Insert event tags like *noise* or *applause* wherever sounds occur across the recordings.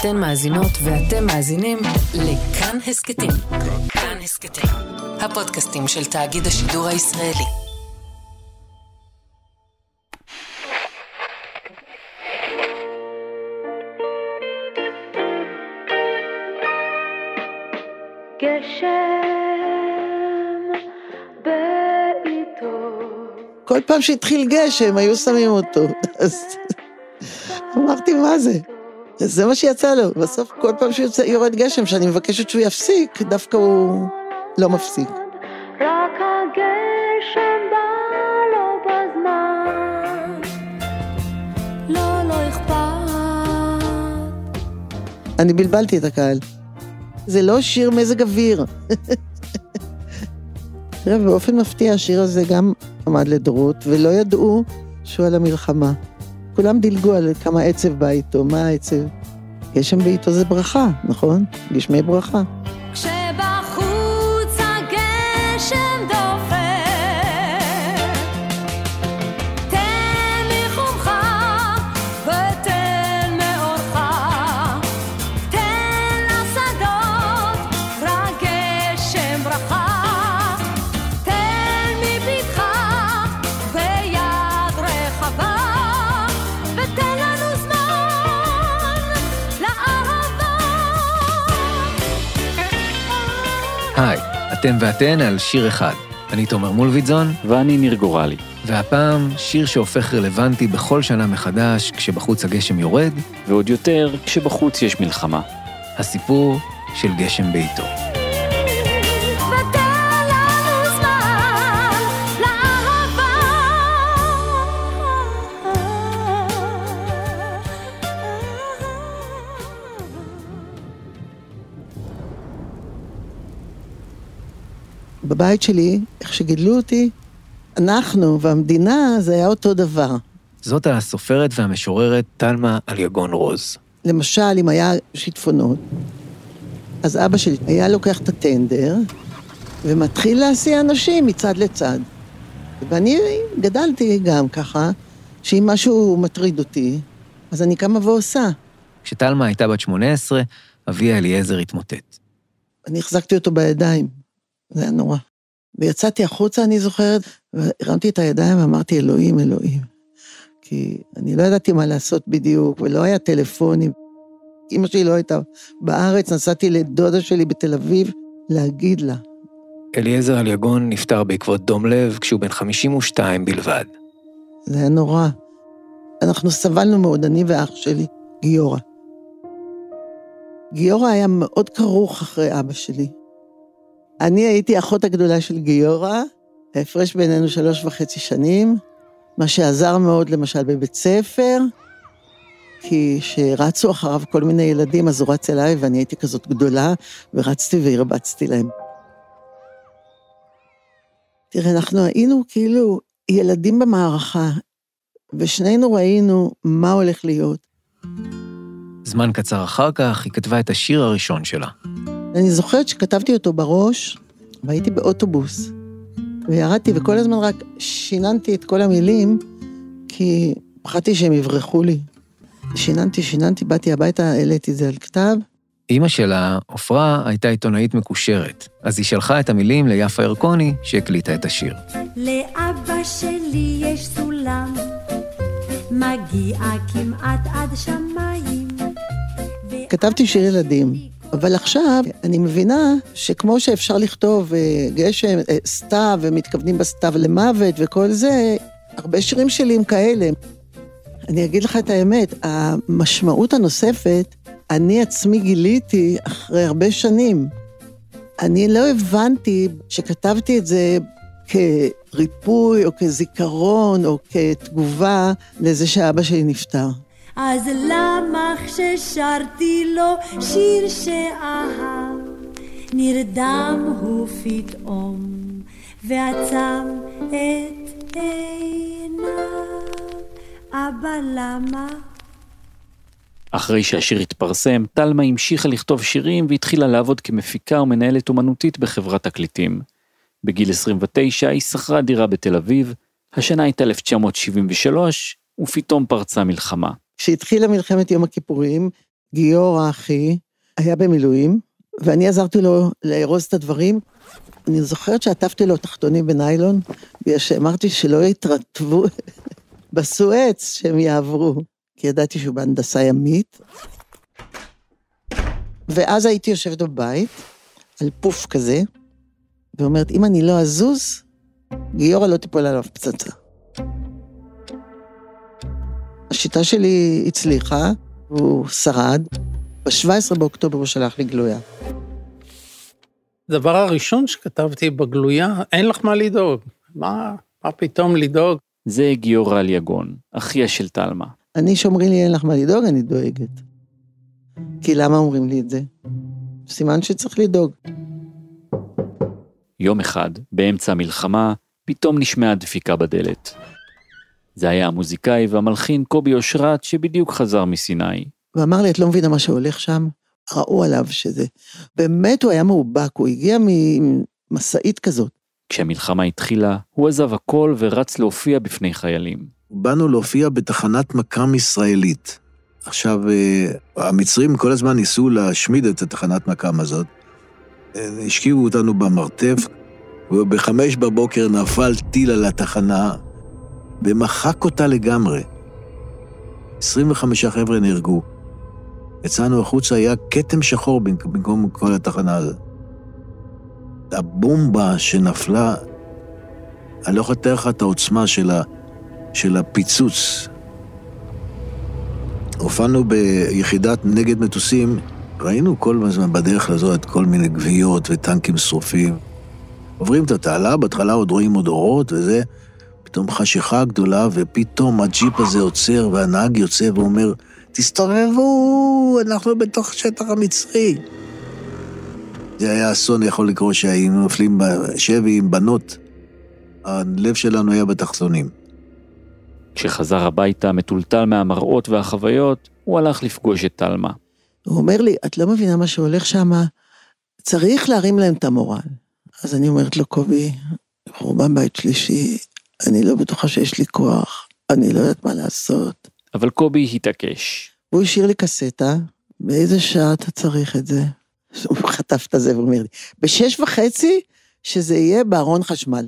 אתן מאזינות ואתם מאזינים לכאן הסכתים. כאן הסכתים, הפודקאסטים של תאגיד השידור הישראלי. כל פעם שהתחיל גשם היו שמים אותו. *laughs* אז אמרתי, מה זה? זה מה שיצא לו. בסוף כל פעם שיורד גשם, שאני מבקשת שהוא יפסיק, דווקא הוא לא מפסיק. רק הגשם בא לו בזמן, לא, לא אכפת. אני בלבלתי את הקהל. זה לא שיר מזג אוויר. תראה, באופן מפתיע השיר הזה גם עמד לדרות, ולא ידעו שהוא על המלחמה. כולם דילגו על כמה עצב בא איתו, מה העצב? גשם בעיתו זה ברכה, נכון? גשמי ברכה. אתם ואתן על שיר אחד. אני תומר מולביטזון, ואני ניר גורלי. והפעם שיר שהופך רלוונטי בכל שנה מחדש כשבחוץ הגשם יורד, ועוד יותר כשבחוץ יש מלחמה. הסיפור של גשם בעיתו. בבית שלי, איך שגידלו אותי, אנחנו והמדינה זה היה אותו דבר. זאת הסופרת והמשוררת תלמה אליגון רוז. למשל, אם היה שיטפונות, אז אבא שלי היה לוקח את הטנדר ומתחיל להסיע אנשים מצד לצד. ואני גדלתי גם ככה, שאם משהו מטריד אותי, אז אני קמה ועושה. כשתלמה הייתה בת 18, אביה אליעזר התמוטט. אני החזקתי אותו בידיים, זה היה נורא. ויצאתי החוצה, אני זוכרת, והרמתי את הידיים ואמרתי, אלוהים, אלוהים. כי אני לא ידעתי מה לעשות בדיוק, ולא היה טלפונים. אמא שלי לא הייתה בארץ, נסעתי לדודה שלי בתל אביב להגיד לה. אליעזר אליגון נפטר בעקבות דום לב כשהוא בן 52 בלבד. זה היה נורא. אנחנו סבלנו מאוד, אני ואח שלי, גיורא. גיורא היה מאוד כרוך אחרי אבא שלי. אני הייתי אחות הגדולה של גיורא, ההפרש בינינו שלוש וחצי שנים, מה שעזר מאוד למשל בבית ספר, כי כשרצו אחריו כל מיני ילדים, אז הוא רץ אליי ואני הייתי כזאת גדולה, ורצתי והרבצתי להם. תראה, אנחנו היינו כאילו ילדים במערכה, ושנינו ראינו מה הולך להיות. זמן קצר אחר כך היא כתבה את השיר הראשון שלה. אני זוכרת שכתבתי אותו בראש, והייתי באוטובוס, וירדתי וכל הזמן רק שיננתי את כל המילים, כי פחדתי שהם יברחו לי. שיננתי, שיננתי, באתי הביתה, העליתי את זה על כתב. אימא שלה, עפרה, הייתה עיתונאית מקושרת, אז היא שלחה את המילים ליפה ירקוני, שהקליטה את השיר. לאבא שלי יש סולם, מגיע כמעט עד שמיים. כתבתי שיר ילדים, אבל עכשיו אני מבינה שכמו שאפשר לכתוב אה, גשם, אה, סתיו, ומתכוונים בסתיו למוות וכל זה, הרבה שירים שלי הם כאלה. אני אגיד לך את האמת, המשמעות הנוספת, אני עצמי גיליתי אחרי הרבה שנים. אני לא הבנתי שכתבתי את זה כריפוי או כזיכרון או כתגובה לזה שאבא שלי נפטר. אז למה כששרתי לו שיר שאהב, נרדם הוא פתאום ועצם את עיניו. אבא, למה? אחרי שהשיר התפרסם, תלמה המשיכה לכתוב שירים והתחילה לעבוד כמפיקה ומנהלת אומנותית בחברת תקליטים. בגיל 29 היא שכרה דירה בתל אביב, השנה הייתה 1973, ופתאום פרצה מלחמה. כשהתחילה מלחמת יום הכיפורים, גיורא אחי היה במילואים, ואני עזרתי לו לארוז את הדברים. אני זוכרת שעטפתי לו תחתונים בניילון, בגלל שאמרתי שלא יתרטבו *laughs* בסואץ שהם יעברו, כי ידעתי שהוא בהנדסה ימית. ואז הייתי יושבת בבית, על פוף כזה, ואומרת, אם אני לא אזוז, גיורא לא תיפול עליו פצצה. השיטה שלי הצליחה, והוא שרד. ב-17 באוקטובר הוא שלח לי גלויה. הדבר הראשון שכתבתי בגלויה, אין לך מה לדאוג. מה, מה פתאום לדאוג? זה גיורא אליגון, אחיה של תלמה. אני, שאומרים לי אין לך מה לדאוג, אני דואגת. כי למה אומרים לי את זה? סימן שצריך לדאוג. יום אחד, באמצע המלחמה, פתאום נשמעה דפיקה בדלת. זה היה המוזיקאי והמלחין קובי אושרת שבדיוק חזר מסיני. ואמר לי, את לא מבינה מה שהולך שם? ראו עליו שזה... באמת הוא היה מאובק, הוא הגיע ממשאית כזאת. כשהמלחמה התחילה, הוא עזב הכל ורץ להופיע בפני חיילים. באנו להופיע בתחנת מכ"ם ישראלית. עכשיו, אה, המצרים כל הזמן ניסו להשמיד את התחנת מכ"ם הזאת. אה, השקיעו אותנו במרתף, ובחמש בבוקר נפל טיל על התחנה, ומחק אותה לגמרי. 25 חבר'ה נהרגו. יצאנו החוצה, היה כתם שחור במקום כל התחנה הזאת. הבומבה שנפלה, אני לא יכול לתאר לך את העוצמה של, ה, של הפיצוץ. הופענו ביחידת נגד מטוסים, ראינו כל הזמן בדרך לזאת כל מיני גוויות וטנקים שרופים. עוברים את התעלה, בהתחלה עוד רואים עוד אורות וזה, פתאום חשיכה גדולה, ופתאום הג'יפ הזה עוצר, והנהג יוצא ואומר, תסתובבו, אנחנו בתוך שטח המצרי. זה היה אסון יכול לקרות שהיינו נופלים בשבי עם בנות. הלב שלנו היה בתחתונים. כשחזר הביתה מטולטל מהמראות והחוויות, הוא הלך לפגוש את תלמה. הוא אומר לי, את לא מבינה מה שהולך שם? צריך להרים להם את המורל. אז אני אומרת לו, קובי, חורבן בית שלישי, אני לא בטוחה שיש לי כוח, אני לא יודעת מה לעשות. אבל קובי התעקש. הוא השאיר לי קסטה, באיזה שעה אתה צריך את זה? *laughs* הוא חטף את זה ואומר לי, בשש וחצי, שזה יהיה בארון חשמל.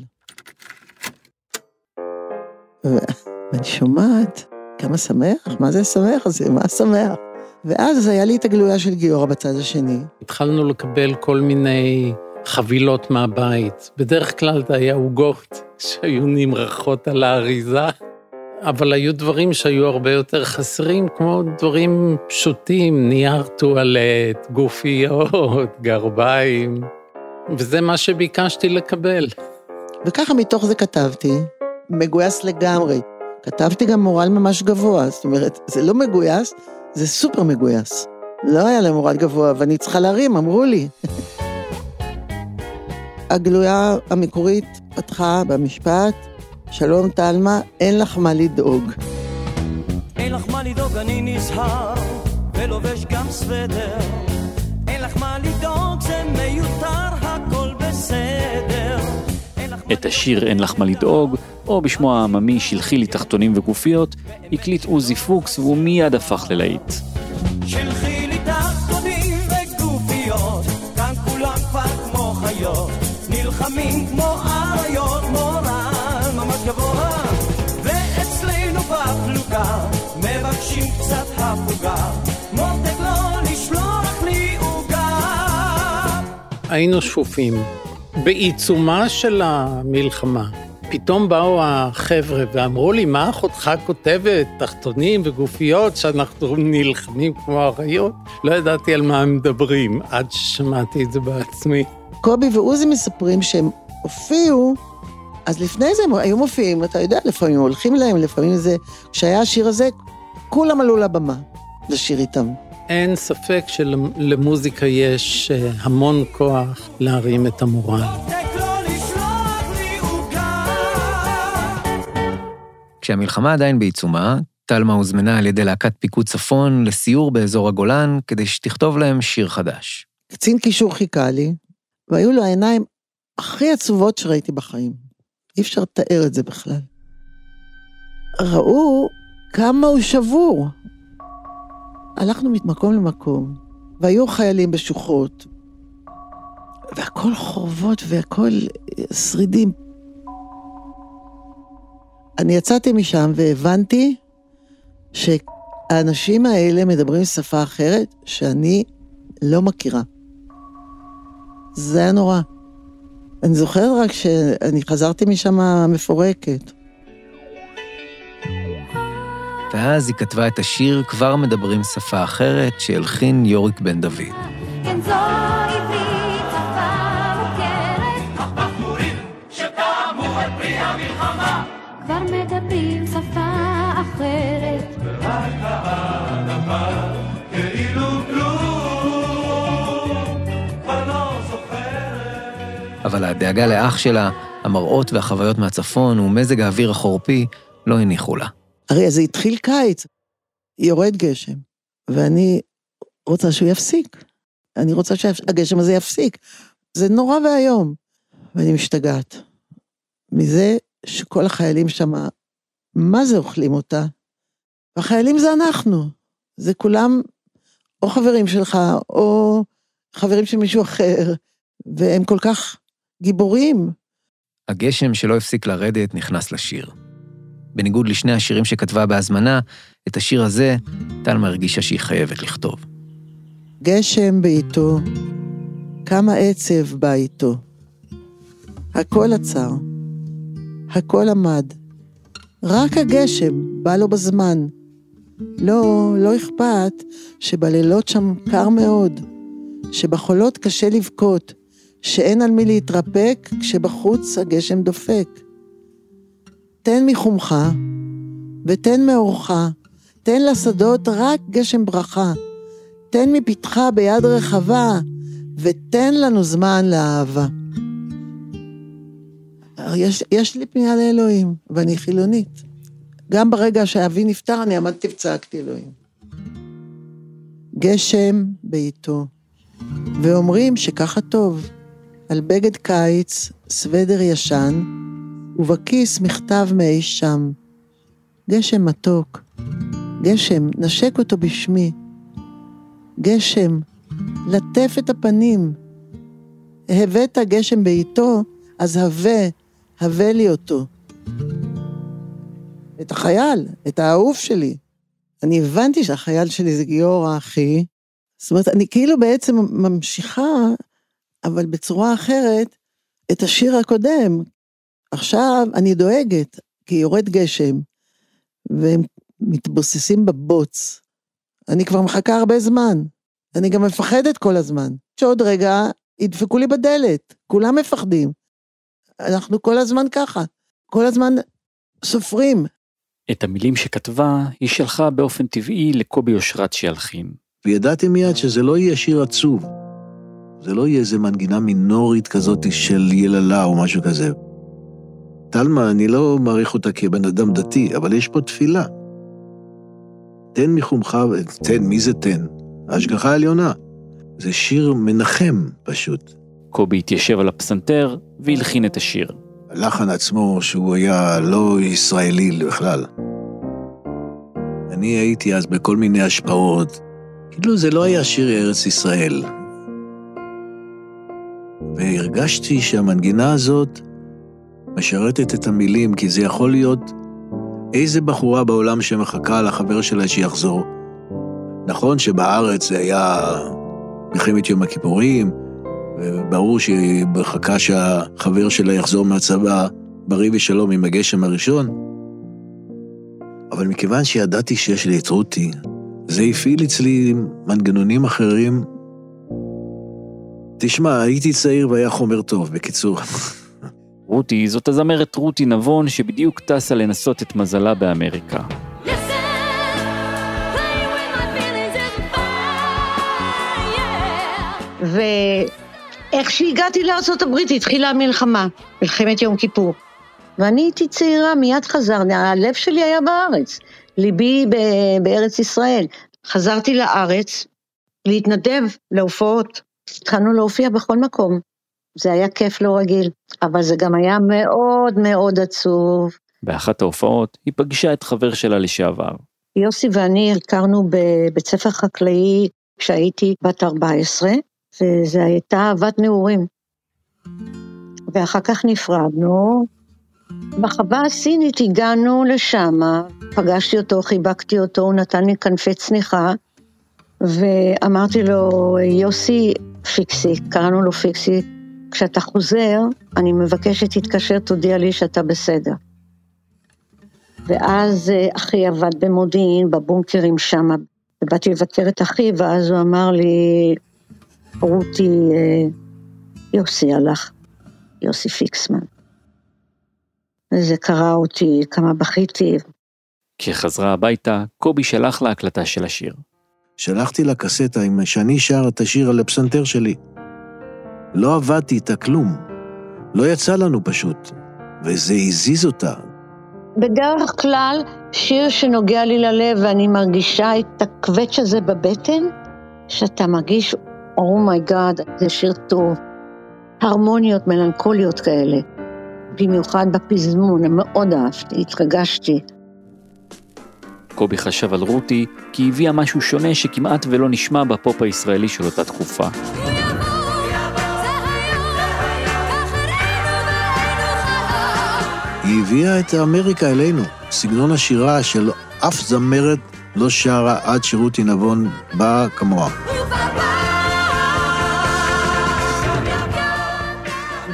ואני שומעת, כמה שמח, מה זה שמח הזה, מה שמח? ואז היה לי את הגלויה של גיורא בצד השני. התחלנו לקבל כל מיני חבילות מהבית. בדרך כלל זה היה עוגות שהיו נמרחות על האריזה, אבל היו דברים שהיו הרבה יותר חסרים, כמו דברים פשוטים, נייר טואלט, גופיות, גרביים, וזה מה שביקשתי לקבל. וככה מתוך זה כתבתי, מגויס לגמרי. כתבתי גם מורל ממש גבוה, זאת אומרת, זה לא מגויס, זה סופר מגויס. לא היה להם מורל גבוה, ואני צריכה להרים, אמרו לי. *laughs* הגלויה המקורית פתחה במשפט, שלום תלמה, אין לך מה לדאוג. אין לך מה לדאוג, אני נזהר, ולובש גם סוודר. אין לך מה לדאוג, זה מיותר, הכל בסדר. את השיר "אין לך מה לדאוג", או בשמו העממי "שלחי לי תחתונים וגופיות", הקליט עוזי פוקס והוא מיד הפך ללהיט. שלחי מבקשים קצת הפוגה, מותק לא לשלוח לי עוגה. היינו שפופים. בעיצומה של המלחמה, פתאום באו החבר'ה ואמרו לי, מה אחותך כותבת? תחתונים וגופיות שאנחנו נלחמים כמו אריות? לא ידעתי על מה הם מדברים, עד ששמעתי את זה בעצמי. קובי ועוזי מספרים שהם הופיעו, אז לפני זה הם היו מופיעים, אתה יודע, לפעמים הולכים להם, לפעמים זה... כשהיה השיר הזה, כולם עלו לבמה לשיר איתם. אין ספק שלמוזיקה יש אה, המון כוח להרים את המורל. כשהמלחמה עדיין בעיצומה, תלמה הוזמנה על ידי להקת פיקוד צפון לסיור באזור הגולן כדי שתכתוב להם שיר חדש. קצין קישור חיכה לי, והיו לו העיניים הכי עצובות שראיתי בחיים. אי אפשר לתאר את זה בכלל. ראו כמה הוא שבור. הלכנו ממקום למקום, והיו חיילים בשוחות, והכל חורבות והכל שרידים. אני יצאתי משם והבנתי שהאנשים האלה מדברים שפה אחרת שאני לא מכירה. זה היה נורא. אני זוכרת רק שאני חזרתי משם מפורקת. ואז היא כתבה את השיר "כבר מדברים שפה אחרת" שהלחין יוריק בן דוד. כן זו עברית שפה מוכרת כבר מדברים שפה אחרת אבל הדאגה לאח שלה, המראות והחוויות מהצפון ומזג האוויר החורפי לא הניחו לה. הרי זה התחיל קיץ, יורד גשם, ואני רוצה שהוא יפסיק. אני רוצה שהגשם הזה יפסיק. זה נורא ואיום. ואני משתגעת. מזה שכל החיילים שם, מה זה אוכלים אותה? והחיילים זה אנחנו. זה כולם או חברים שלך, או חברים של מישהו אחר, והם כל כך גיבורים. הגשם שלא הפסיק לרדת נכנס לשיר. בניגוד לשני השירים שכתבה בהזמנה, את השיר הזה, טלמה הרגישה שהיא חייבת לכתוב. גשם בעיתו, כמה עצב בא איתו. הכל עצר, הכל עמד. רק הגשם בא לו בזמן. לא, לא אכפת שבלילות שם קר מאוד, שבחולות קשה לבכות, שאין על מי להתרפק כשבחוץ הגשם דופק. תן מחומך ותן מאורך, תן לשדות רק גשם ברכה. תן מפתחה ביד רחבה, ותן לנו זמן לאהבה. יש, יש לי פנייה לאלוהים, ואני חילונית. גם ברגע שאבי נפטר, אני עמדתי וצעקתי אלוהים. גשם בעיתו, ואומרים שככה טוב. על בגד קיץ, סוודר ישן, ובכיס מכתב מאי שם. גשם מתוק, גשם, נשק אותו בשמי. גשם, לטף את הפנים. הבאת גשם בעיתו, אז הווה, הווה לי אותו. את החייל, את האהוב שלי. אני הבנתי שהחייל שלי זה גיורא אחי. זאת אומרת, אני כאילו בעצם ממשיכה, אבל בצורה אחרת, את השיר הקודם. עכשיו אני דואגת, כי יורד גשם, והם מתבוססים בבוץ. אני כבר מחכה הרבה זמן. אני גם מפחדת כל הזמן. שעוד רגע ידפקו לי בדלת, כולם מפחדים. אנחנו כל הזמן ככה, כל הזמן סופרים. את המילים שכתבה היא שלחה באופן טבעי לקובי אושרת שילחין. וידעתי מיד שזה לא יהיה שיר עצוב. זה לא יהיה איזה מנגינה מינורית כזאת של יללה או משהו כזה. טלמה, אני לא מעריך אותה כבן אדם דתי, אבל יש פה תפילה. תן מחומך, תן, מי זה תן? ההשגחה העליונה. זה שיר מנחם פשוט. קובי התיישב על הפסנתר והלחין את השיר. הלחן עצמו, שהוא היה לא ישראלי בכלל. אני הייתי אז בכל מיני השפעות, כאילו זה לא היה שיר ארץ ישראל. והרגשתי שהמנגינה הזאת משרתת את המילים, כי זה יכול להיות איזה בחורה בעולם שמחכה לחבר שלה שיחזור. נכון שבארץ זה היה מלחמת יום הכיפורים, וברור שהיא מחכה שהחבר שלה יחזור מהצבא בריא ושלום עם הגשם הראשון, אבל מכיוון שידעתי שיש לי את רותי, זה הפעיל אצלי מנגנונים אחרים. תשמע, הייתי צעיר והיה חומר טוב, בקיצור. רותי זאת הזמרת רותי נבון שבדיוק טסה לנסות את מזלה באמריקה. ואיך שהגעתי לארה"ב התחילה המלחמה, מלחמת יום כיפור. ואני הייתי צעירה, מיד חזרתי, הלב שלי היה בארץ, ליבי ב- בארץ ישראל. חזרתי לארץ להתנדב להופעות, התחלנו להופיע בכל מקום. זה היה כיף לא רגיל, אבל זה גם היה מאוד מאוד עצוב. באחת ההופעות היא פגשה את חבר שלה לשעבר, יוסי ואני הכרנו בבית ספר חקלאי כשהייתי בת 14, וזו הייתה אהבת נעורים. ואחר כך נפרדנו. בחווה הסינית הגענו לשם, פגשתי אותו, חיבקתי אותו, הוא נתן לי כנפי צניחה, ואמרתי לו, יוסי, פיקסי, קראנו לו פיקסי, כשאתה חוזר, אני מבקש שתתקשר, תודיע לי שאתה בסדר. ואז אה, אחי עבד במודיעין, בבונקרים שם, ובאתי לבקר את אחי, ואז הוא אמר לי, רותי, אה, יוסי הלך, יוסי פיקסמן. וזה קרע אותי, כמה בכיתי. כשחזרה הביתה, קובי שלח לה הקלטה של השיר. שלחתי לה קסטה עם שאני שר את השיר על הפסנתר שלי. לא עבדתי איתה כלום. לא יצא לנו פשוט. וזה הזיז אותה. בדרך כלל, שיר שנוגע לי ללב ואני מרגישה את הקווץ' הזה בבטן, שאתה מרגיש, oh my God, oh זה שיר טוב. הרמוניות מלנכוליות כאלה. במיוחד בפזמון, מאוד אהבתי, התרגשתי. קובי חשב על רותי כי הביאה משהו שונה שכמעט ולא נשמע בפופ הישראלי של אותה תקופה. היא הביאה את אמריקה אלינו. סגנון השירה של אף זמרת לא שרה עד שרותי נבון באה כמוה.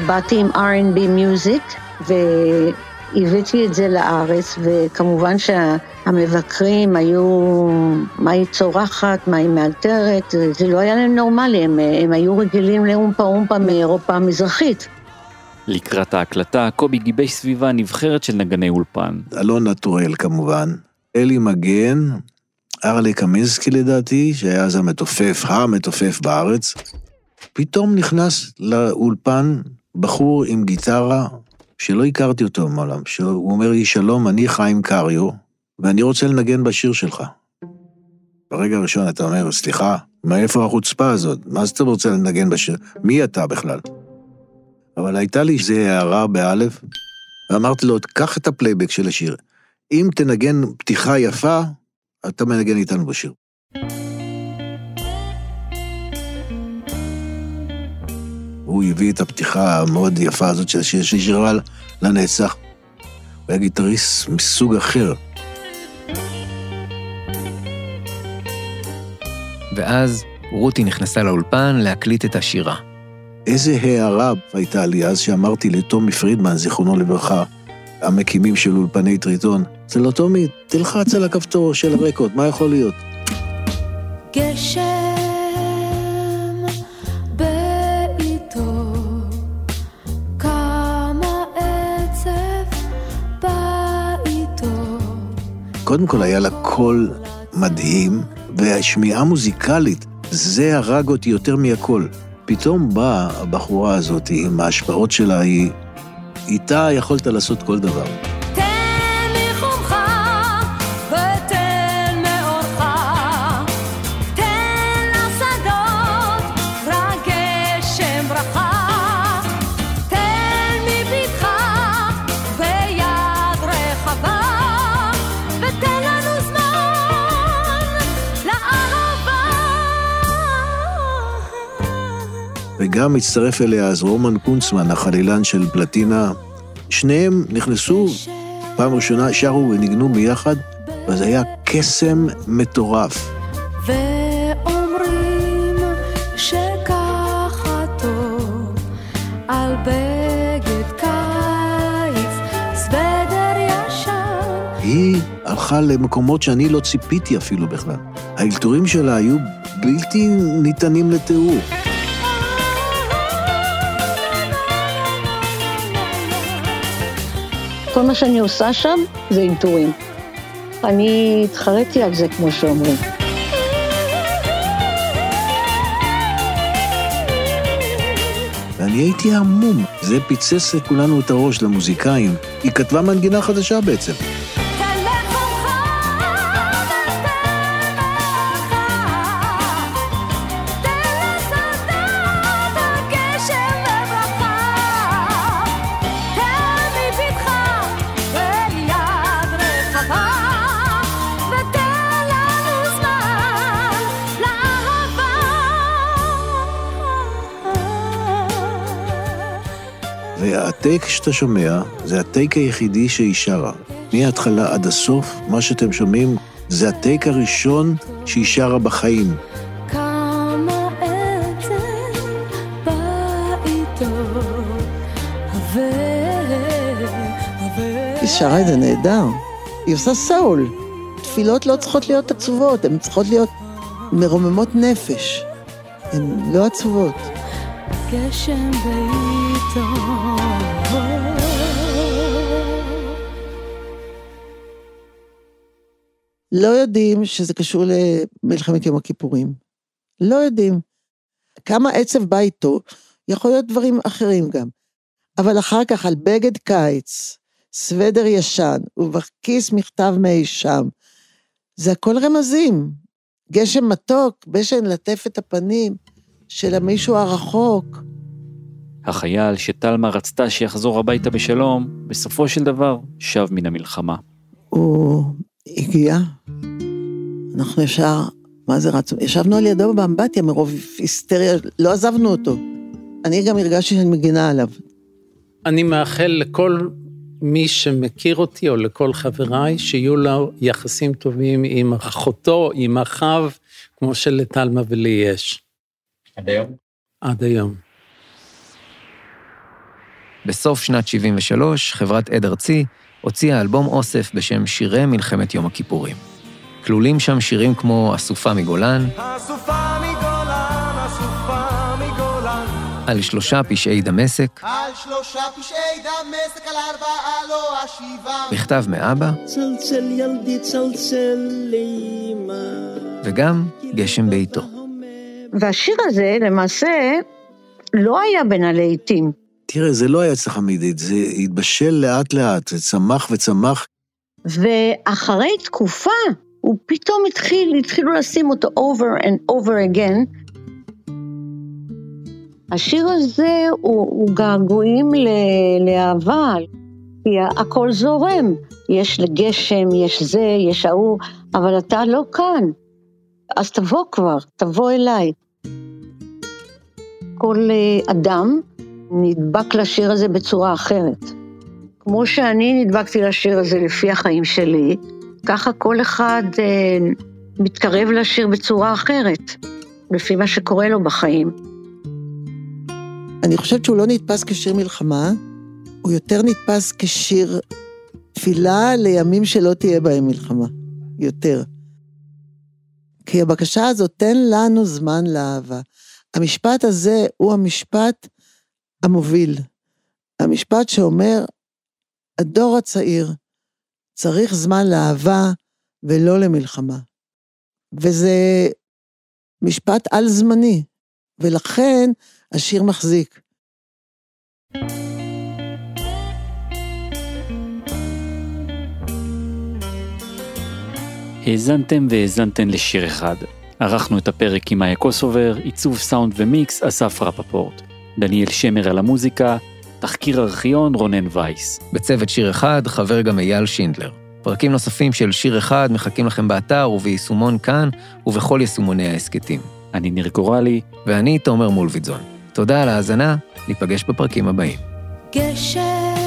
באתי עם R&B מיוזיק, והבאתי את זה לארץ, וכמובן שהמבקרים היו, מה היא צורחת, מה היא מאלתרת, זה לא היה להם נורמלי, הם, הם היו רגילים לאומפה אומפה מאירופה המזרחית. לקראת ההקלטה, קובי גיבש סביבה נבחרת של נגני אולפן. אלון נטורל כמובן, אלי מגן, ארלי קמינסקי לדעתי, שהיה אז המתופף, המתופף בארץ. פתאום נכנס לאולפן בחור עם גיטרה שלא הכרתי אותו מעולם, שהוא אומר לי, שלום, אני חיים קריו, ואני רוצה לנגן בשיר שלך. ברגע הראשון אתה אומר, סליחה, מאיפה החוצפה הזאת? מה אתה רוצה לנגן בשיר? מי אתה בכלל? אבל הייתה לי איזו הערה באלף, ואמרתי לו, קח את הפלייבק של השיר. אם תנגן פתיחה יפה, אתה מנגן איתנו בשיר. הוא הביא את הפתיחה המאוד יפה הזאת של השיר שנשאר לנצח. הוא היה גיטריסט מסוג אחר. ואז רותי נכנסה לאולפן להקליט את השירה. איזה הערה הייתה לי אז שאמרתי לטומי פרידמן, זיכרונו לברכה, המקימים של אולפני טריטון, זה לא טומי, תלחץ על הכפתור של הרקורד, מה יכול להיות? גשם בעיתו, כמה עצב בעיתו. קודם כל היה לה קול מדהים, והשמיעה מוזיקלית, זה הרג אותי יותר מהכל. פתאום באה הבחורה הזאת עם ההשפעות שלה, היא... איתה יכולת לעשות כל דבר. וגם הצטרף אליה אז רומן קונצמן, החלילן של פלטינה. שניהם נכנסו, פעם ראשונה שרו וניגנו ביחד, וזה היה קסם מטורף. ואומרים שככה טוב על בגד קיץ, סוודר ישן. היא הלכה למקומות שאני לא ציפיתי אפילו בכלל. האלתורים שלה היו בלתי ניתנים לתיאור. כל מה שאני עושה שם זה אינטורים. אני התחרתי על זה, כמו שאומרים. ואני הייתי המום. זה פיצץ לכולנו את הראש, למוזיקאים. היא כתבה מנגינה חדשה בעצם. שהטייק שאתה שומע, זה הטייק היחידי שהיא שרה. מההתחלה עד הסוף, מה שאתם שומעים, זה הטייק הראשון שהיא שרה בחיים. היא שרה את זה נהדר. היא עושה סאול. תפילות לא צריכות להיות עצובות, הן צריכות להיות מרוממות נפש. הן לא עצובות. גשם בעיתו. לא יודעים שזה קשור למלחמת יום הכיפורים. לא יודעים. כמה עצב בא איתו, יכול להיות דברים אחרים גם. אבל אחר כך על בגד קיץ, סוודר ישן, ובכיס מכתב מאי שם. זה הכל רמזים. גשם מתוק, בשן לטף את הפנים של המישהו הרחוק. החייל שטלמה רצתה שיחזור הביתה בשלום, בסופו של דבר שב מן המלחמה. הוא הגיע, אנחנו ישר, מה זה רצנו? ישבנו על ידו באמבטיה מרוב היסטריה, לא עזבנו אותו. אני גם הרגשתי שאני מגינה עליו. אני מאחל לכל מי שמכיר אותי, או לכל חבריי, שיהיו לו יחסים טובים עם אחותו, עם אחיו, כמו שלטלמה ולי יש. עד היום? עד היום. בסוף שנת 73, חברת עד ארצי הוציאה אלבום אוסף בשם שירי מלחמת יום הכיפורים. כלולים שם שירים כמו אסופה מגולן, אסופה מגולן, אסופה מגולן. על שלושה פשעי דמשק, על שלושה פשעי דמשק, על ארבעה לא אשיבה. מכתב מאבא, צלצל ילדי צלצל לאמא. וגם גשם בעיתו. והשיר הזה למעשה לא היה בין הלהיטים. תראה, זה לא היה אצלך מידית, זה התבשל לאט-לאט, זה צמח וצמח. ואחרי תקופה, הוא פתאום התחיל, התחילו לשים אותו over and over again. השיר הזה הוא, הוא געגועים ל- לאהבה, כי הכל זורם. יש גשם, יש זה, יש ההוא, אבל אתה לא כאן. אז תבוא כבר, תבוא אליי. כל אה, אדם נדבק לשיר הזה בצורה אחרת. כמו שאני נדבקתי לשיר הזה לפי החיים שלי, ככה כל אחד אה, מתקרב לשיר בצורה אחרת, לפי מה שקורה לו בחיים. אני חושבת שהוא לא נתפס כשיר מלחמה, הוא יותר נתפס כשיר תפילה לימים שלא תהיה בהם מלחמה. יותר. כי הבקשה הזאת, תן לנו זמן לאהבה. המשפט הזה הוא המשפט המוביל. המשפט שאומר, הדור הצעיר צריך זמן לאהבה ולא למלחמה. וזה משפט על-זמני, ולכן השיר מחזיק. האזנתם והאזנתן לשיר אחד. ערכנו את הפרק עם מאיה קוסובר, עיצוב סאונד ומיקס אסף רפפורט. דניאל שמר על המוזיקה, תחקיר ארכיון רונן וייס. בצוות שיר אחד חבר גם אייל שינדלר. פרקים נוספים של שיר אחד מחכים לכם באתר וביישומון כאן ובכל יישומוני ההסכתים. אני ניר גורלי, ואני תומר מולביטזון. תודה על ההאזנה, ניפגש בפרקים הבאים. גשם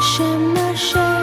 גשם נשק אותו